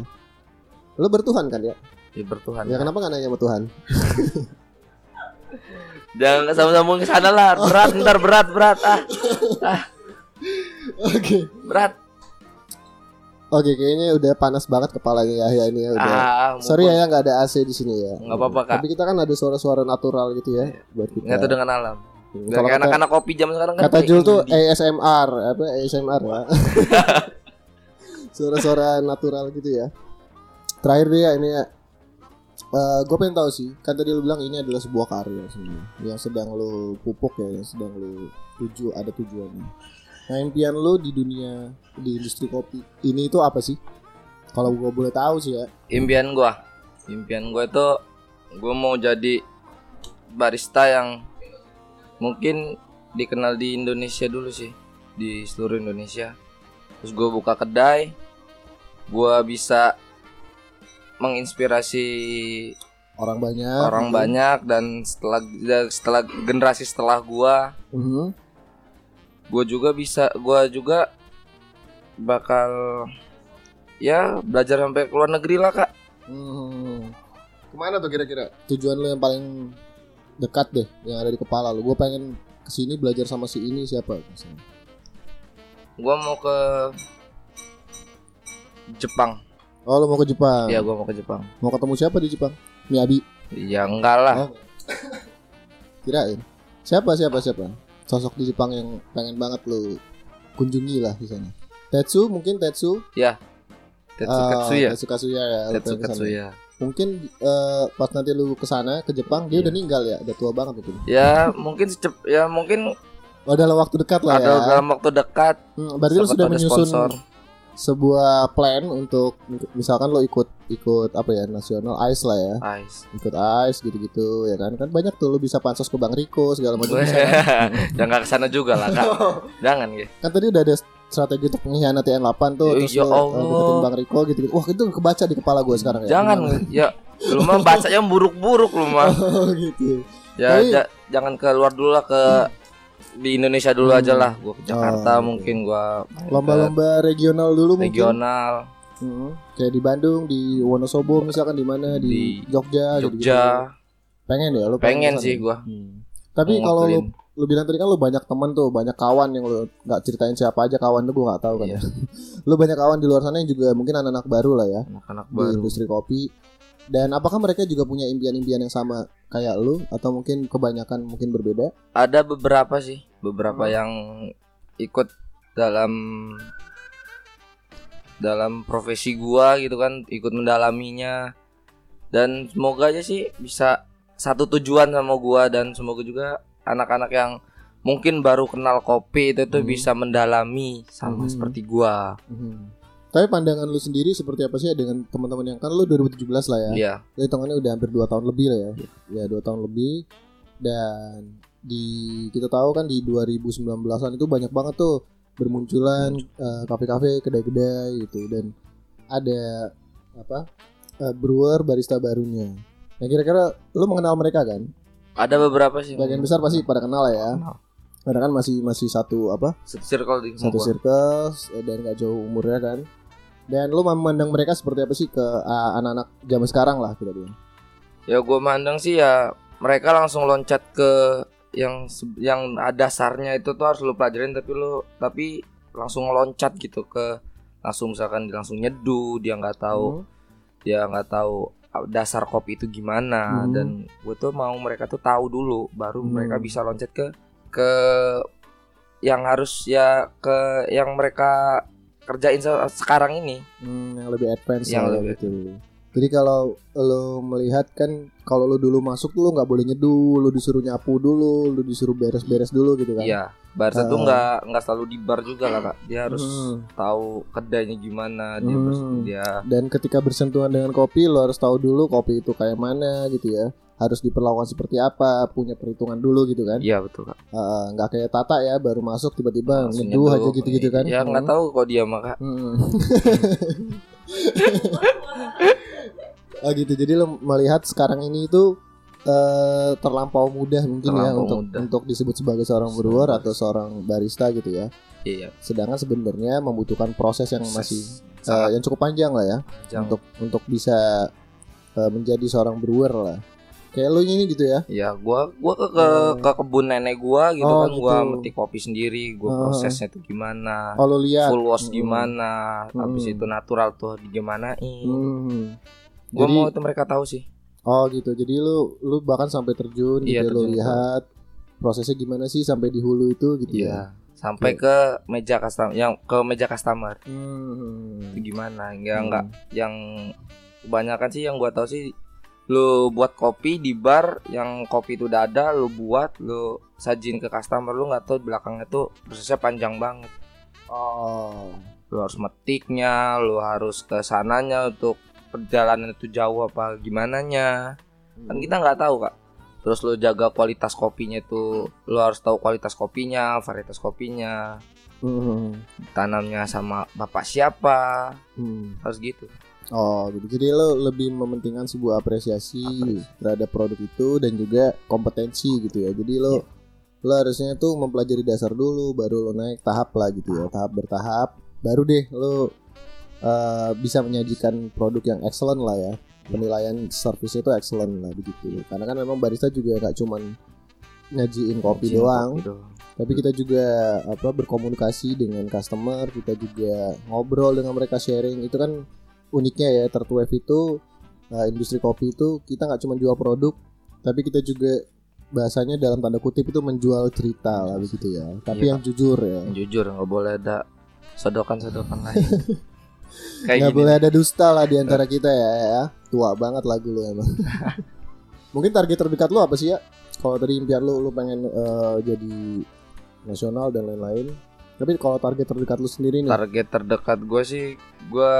lo bertuhan kan ya Ya bertuhan. ya kenapa nggak nanya sama Tuhan Jangan sama-sama ke sana lah. Berat ntar berat berat ah. Ah, oke berat. Oke kayaknya udah panas banget kepalanya Yahya ini ya udah Ah, sorry mumpung ya nggak ada AC di sini ya Nggak apa-apa, Kak. Iya. tapi kita kan ada suara-suara natural gitu ya buat kita Nyatu dengan alam. Hmm, kalau anak-anak kopi zaman sekarang kan kata Jul tuh. ASMR apa ASMR ya *laughs* *laughs* suara-suara natural gitu ya terakhir deh ya ini ya gue pengen tahu sih kan tadi lu bilang ini adalah sebuah karya sebenarnya yang sedang lu pupuk ya yang sedang lu tuju ada tujuannya nah impian lu di dunia di industri kopi ini itu apa sih kalau gue boleh tahu sih ya impian gua. Impian gua itu gua mau jadi barista yang mungkin dikenal di Indonesia dulu sih, di seluruh Indonesia. Terus gua buka kedai, gua bisa menginspirasi orang banyak orang gitu. banyak dan setelah setelah generasi setelah gua Mhm. Gua juga bisa gua juga bakal ya belajar sampai ke luar negeri lah kak Hmm. Ke mana tuh kira-kira? Tujuan lu yang paling dekat deh, yang ada di kepala lu. Gue pengen ke sini belajar sama si ini siapa? misalnya. gua mau ke Jepang Oh, lu mau ke Jepang? ya gua mau ke Jepang Mau ketemu siapa di Jepang? Miyabi. ya enggak lah Oh. Kirain. Siapa siapa siapa? Sosok di Jepang yang pengen banget lu kunjungi lah di sana. Tetsu mungkin Tetsu. Tetsu Ah, Katsuya Tetsu Katsuya ya. Tetsu. Katsuya Mungkin eh, pas nanti lu ke sana ke Jepang dia Iya. udah ninggal ya, udah tua banget itu. ya mungkin secep ya mungkin Oh, dalam waktu dekat lah ada ya. dalam waktu dekat Hmm, berarti lu sudah menyusun sponsor. Sebuah plan untuk misalkan lo ikut ikut apa ya nasional ice lah ya. Ice. ikut ice gitu-gitu ya kan? Kan banyak tuh lo bisa pansos ke Bang Riko segala macam bisa kan? *laughs* Jangan ke sana juga lah kak. *laughs* Jangan ya kan tadi udah ada strategi untuk mengkhianati N8 tuh Ya, terus ya lo deketin Bang Riko gitu, gitu wah itu kebaca di kepala gue sekarang ya. Jangan ya lu mah bacanya buruk-buruk lu mah. *laughs* Oh gitu. Ya Tapi- ja- jangan keluar dulu lah ke di Indonesia dulu Hmm. aja lah gua ke Jakarta Oh, mungkin ke lomba-lomba regional dulu mungkin regional Hmm, kayak di Bandung di Wonosobo misalkan di mana di, Di Jogja. Jogja pengen ya lo pengen ke sana? sih gua Hmm. Tapi kalau lu ngelakuin. lu bilang tadi kan lu banyak temen tuh, banyak kawan yang lu nggak ceritain siapa aja kawan tuh gua nggak tahu kan. Iya. ya. *laughs* lu banyak kawan di luar sana yang juga mungkin anak-anak baru lah ya anak-anak baru industri kopi. Dan apakah mereka juga punya impian-impian yang sama kayak lu atau mungkin kebanyakan mungkin berbeda? ada beberapa sih beberapa Hmm. yang ikut dalam dalam profesi gua gitu kan ikut mendalaminya dan semoga aja sih bisa satu tujuan sama gua dan semoga juga anak-anak yang mungkin baru kenal kopi itu tuh Hmm. bisa mendalami sama Hmm. seperti gua Tapi pandangan lu sendiri seperti apa sih dengan teman-teman yang kan lu 2017 lah ya? Iya Ya hitungannya udah hampir 2 tahun lebih lah ya. Iya. Ya 2 tahun lebih dan di kita tahu kan di 2019-an itu banyak banget tuh bermunculan eh, kafe-kafe, kedai-kedai gitu dan ada apa? eh, brewer barista barunya. Nah, kira-kira lu mengenal mereka kan? ada beberapa sih Bagian besar pasti pada kenal lah ya. Kenal. Karena kan masih masih satu apa? satu circle di Satu circle eh, dan gak jauh umurnya kan. Dan lu memandang mereka seperti apa sih ke ah, anak-anak zaman sekarang lah kita bilang. ya gua mandang sih ya mereka langsung loncat ke yang yang dasarnya itu tuh harus lu pelajarin tapi lu tapi langsung loncat gitu ke langsung misalkan langsung nyeduh dia nggak tahu Hmm. dia nggak tahu dasar kopi itu gimana Hmm. dan gue tuh mau mereka tuh tahu dulu baru Hmm. mereka bisa loncat ke ke yang harus ya ke yang mereka kerjain se- sekarang ini Hmm, yang lebih advance Yang lebih gitu. Jadi kalau lo melihat kan kalau lo dulu masuk tuh lo nggak boleh nyeduh, lo disuruh nyapu dulu, lo disuruh beres-beres dulu gitu kan. iya barista tuh Ah. nggak nggak selalu di bar juga lah kak dia harus Hmm. tahu kedainya gimana dia Hmm. dia Dan ketika bersentuhan dengan kopi lo harus tahu dulu kopi itu kayak mana gitu ya. Harus diperlakukan seperti apa, punya perhitungan dulu gitu kan. iya betul kak Ah, nggak kayak Tata ya baru masuk tiba-tiba nyeduh aja gitu-gitu kan. ya nggak Hmm. tahu kok dia mah kak Hmm. *laughs* oh gitu. Jadi lo melihat sekarang ini itu eh, terlampau mudah mungkin ya Terlampau untuk mudah. untuk disebut sebagai seorang brewer atau seorang barista gitu ya. Iya. Sedangkan sebenarnya membutuhkan proses yang masih eh, sangat yang cukup panjang lah ya panjang. untuk untuk bisa eh, menjadi seorang brewer lah. Kayak lu ini gitu ya. Ya, gua gua ke ke, Hmm. ke kebun nenek gua gitu Oh, kan, gua gitu. metik kopi sendiri, gua Ah. prosesnya tuh gimana. Oh lu lihat. Full wash Hmm. gimana, habis Hmm. itu natural tuh digimanain. Hmm. Gua Jadi- mau itu mereka tahu sih. Oh gitu. Jadi lu lu bahkan sampai terjun Iya, gitu lu terjun. lihat prosesnya gimana sih sampai di hulu itu gitu ya. Iya. Sampai ke meja customer, yang ke meja customer. Hmm. Itu gimana? Ya Hmm. enggak yang kebanyakan sih yang gua tahu sih lu buat kopi di bar yang kopi itu udah ada lu buat lu sajin ke customer lu nggak tahu belakangnya tuh prosesnya panjang banget Oh. lu harus metiknya lu harus ke sananya untuk perjalanan itu jauh apa gimana nya kan kita nggak tahu kak terus lu jaga kualitas kopinya itu lu harus tahu kualitas kopinya varietas kopinya Hmm. tanamnya sama bapak siapa Hmm. harus gitu Oh gitu. Jadi lo lebih mementingkan sebuah apresiasi terhadap produk itu dan juga kompetensi gitu ya. Jadi lo Iya. lo harusnya tuh mempelajari dasar dulu baru lo naik tahap lah gitu ya. Tahap bertahap baru deh lo uh, bisa menyajikan produk yang excellent lah ya. Penilaian service itu excellent lah begitu. Karena kan memang barista juga nggak cuman nyajiin kopi doang, kopi doang. tapi kita juga apa berkomunikasi dengan customer kita juga ngobrol dengan mereka sharing itu kan uniknya ya Tertuef itu uh, industri kopi itu kita nggak cuma jual produk tapi kita juga bahasanya dalam tanda kutip itu menjual cerita lah begitu ya. Tapi Iya. yang jujur ya. Jujur nggak boleh ada sodokan-sodokan lain. *laughs* Kayak nggak boleh ada dusta lah di antara kita ya, ya. Tua banget lagu lu emang. *laughs* Mungkin target terdekat lu apa sih ya? Kalau tadi impian lu lu pengen uh, jadi nasional dan lain-lain. Tapi kalau target terdekat lu sendiri nih? Target terdekat gue sih gue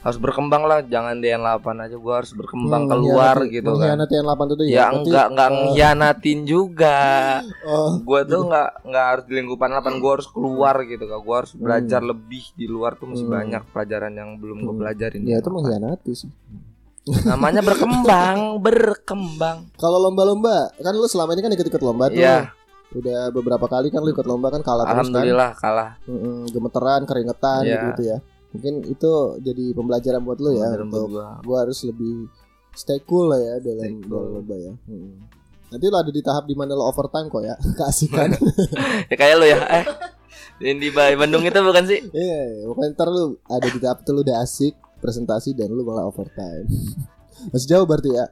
harus berkembang lah jangan DN8 aja gue harus berkembang Hmm, keluar gitu kan mengkhianati yang 8 itu ya. ya enggak enggak eh, ngianatin juga *laughs* oh, gue tuh enggak enggak harus di lingkupan 8 gue harus keluar gitu kan gue harus belajar lebih di luar tuh masih Hmm. banyak pelajaran yang belum gue Hmm. pelajarin ya di itu mengkhianati sih. *laughs* namanya berkembang berkembang Kalau lomba-lomba, kan lu selama ini kan ikut-ikut lomba tuh. ya Udah beberapa kali kan lu ikut lomba kan kalah terus kan. alhamdulillah kalah Mm-mm, gemeteran, keringetan Iya. gitu ya. Mungkin itu jadi pembelajaran buat lu ya untuk gua. gua harus lebih stay cool lah ya dalam, cool. dalam lomba ya. Mm. Nanti lo ada di tahap di mana lo overtime kok ya, *laughs* keasikan. *laughs* ya kayak lo ya eh yang di Ba- Bandung itu bukan sih *laughs* Iya, pokoknya ntar lu ada di tahap itu lu udah asik presentasi dan lu malah overtime. Masih jauh berarti ya.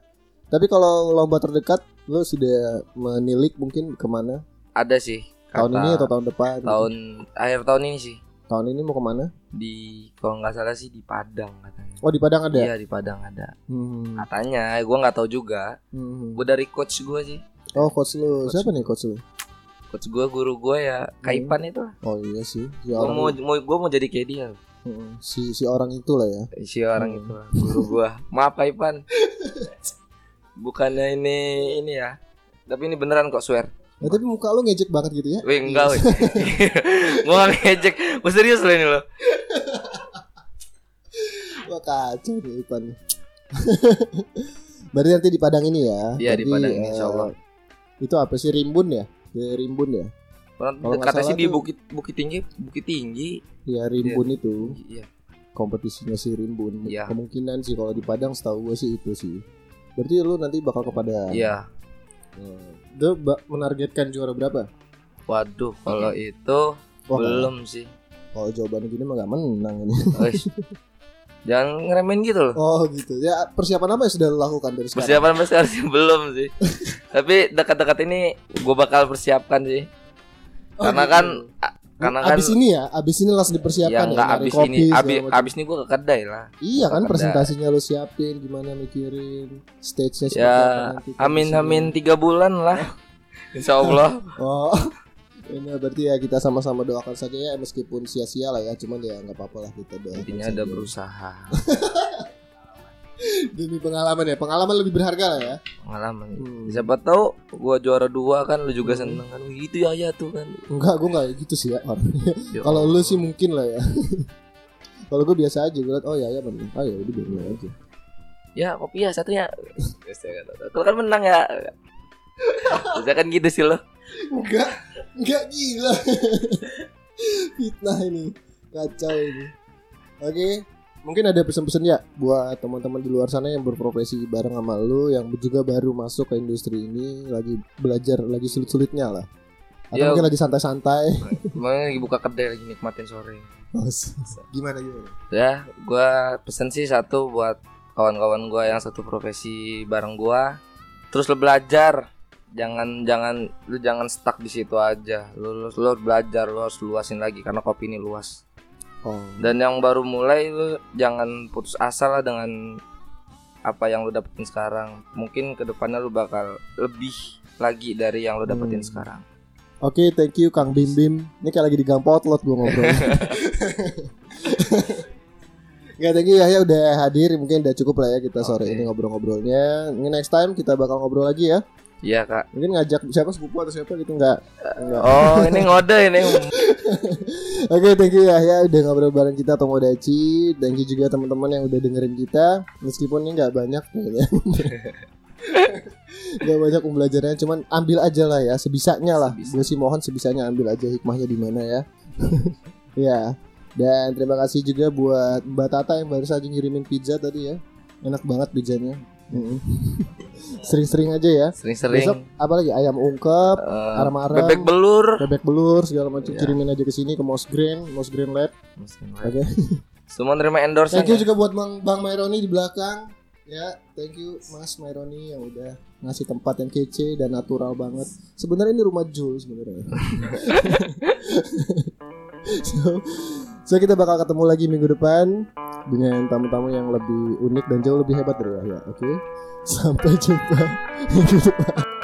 Tapi kalau lomba terdekat lu sudah menilik mungkin ke mana? ada sih Tahun ini atau tahun depan? gitu? tahun akhir tahun ini sih Tahun ini mau ke mana? Di kalau nggak salah sih di Padang katanya Oh di Padang ada. iya di Padang ada Hmm. katanya gue nggak tahu juga Hmm. gue dari coach gue sih Oh coach lu, Coach. siapa nih coach lu? coach gue guru gue ya Kaipan itu Oh iya sih, si gue mau mau gue mau jadi kayak dia Hmm, si si orang itu lah ya. si orang Hmm. itu guru gue maaf Kaipan *laughs* bukannya ini ini ya tapi ini beneran kok swear Eh, tapi muka lu ngejek banget gitu ya? Wih enggak wih *laughs* Gue gak ngejek Gue serius loh ini loh *laughs* Wah kacau nih Ipan. *laughs* Berarti nanti di Padang ini ya? Iya, di Padang ini, eh, insya Allah. Itu apa sih Rimbun ya? Di Rimbun ya? Kalau salah sih di bukit bukit tinggi Bukit tinggi Ya Rimbun itu Iya kompetisinya si Rimbun. Iya. Kemungkinan sih kalau di Padang setahu gue sih itu sih. Berarti lu nanti bakal ke Padang. Iya Hmm. Itu menargetkan juara berapa? Waduh kalau itu Wah, Belum sih Kalau jawabannya gini mah gak menang ini. Jangan ngeremehin gitu loh Oh gitu. Ya persiapan apa yang sudah lakukan dari sekarang? Persiapan sampai sekarang sih belum sih Tapi dekat-dekat ini Gue bakal persiapkan sih Oh, Karena gitu. kan Karena kan abis ini ya, abis ini langsung dipersiapkan Ya ya. abis kopi, ini abis, abis ini gue ke kedai lah Iya kan Kedai. presentasinya lu siapin gimana mikirin stage-nya Ya amin amin tiga bulan lah *laughs* Insya Allah Oh. *laughs* Ini berarti ya kita sama-sama doakan saja ya meskipun sia-sia lah ya, cuman ya nggak apa-apa lah kita doakan. Intinya ada berusaha *laughs* Demi pengalaman ya, pengalaman lebih berharga lah ya. Pengalaman Hmm. Siapa tahu gua juara dua kan Lu juga Hmm. seneng kan Gitu ya ya tuh kan Enggak, gue nggak gitu sih ya orangnya. Kalau lu sih mungkin lah ya. Kalau gue biasa aja, gue liat oh ya ya bener. Oh ya udah biarin aja. Ya kopi ya satunya Kalau kan menang ya. Bisa kan gitu sih lo. Enggak, enggak gila. Fitnah ini, kacau ini. Oke, mungkin ada pesan-pesan ya buat teman-teman di luar sana yang berprofesi bareng sama lu yang juga baru masuk ke industri ini lagi belajar lagi sulit-sulitnya lah. Atau Ya. mungkin lagi santai-santai. *laughs* Emang lagi buka kedai lagi nikmatin sore. *laughs* gimana gimana? Ya, gua pesen sih satu buat kawan-kawan gua yang satu profesi bareng gua. Terus lo belajar. Jangan jangan lu jangan stuck di situ aja. Lu, lu, lu belajar, lu harus luasin lagi karena kopi ini luas. Oh. Dan yang baru mulai lu jangan putus asa lah dengan apa yang lu dapetin sekarang. Mungkin ke depannya lu bakal lebih lagi dari yang lu dapetin Hmm. sekarang. Oke, thank you Kang Bim Bim. Ini kayak lagi di gang potlot gue ngobrol. *laughs* Gak thank you Yahya udah hadir Mungkin udah cukup lah ya kita sore Oke. ini ngobrol-ngobrolnya Ini next time kita bakal ngobrol lagi ya Iya kak. Mungkin ngajak siapa sepupu atau siapa gitu Enggak, Enggak. Oh *laughs* ini ngode ini. Oke thank you Yahya udah ngobrol bareng kita Tomodachi Thank you juga teman-teman yang udah dengerin kita Meskipun ini nggak banyak *laughs* kayaknya Gak banyak pembelajarannya Cuman ambil aja lah ya Sebisanya lah Sebisa. Gue sih mohon sebisanya ambil aja hikmahnya di mana ya *laughs* Ya Dan terima kasih juga buat Mbak Tata yang baru saja ngirimin pizza tadi ya Enak banget pizzanya. Sering-sering aja ya Besok Sering-sering. apa lagi ayam ungkep eh, Arem-arem bebek belur. Bebek belur segala macam Iya. kirimin aja ke sini ke Mouse Green, Mouse Green Lab. Oke. Semua nerima endorse Thank you juga buat Bang Bang Maironi di belakang. Ya, thank you Mas Maironi yang udah ngasih tempat yang kece dan natural banget. Sebenarnya ini rumah Jul sebenarnya. *laughs* so, so kita bakal ketemu lagi minggu depan dengan tamu-tamu yang lebih unik dan jauh lebih hebat dari Yahya. Oke. Sampai jumpa *laughs* minggu depan.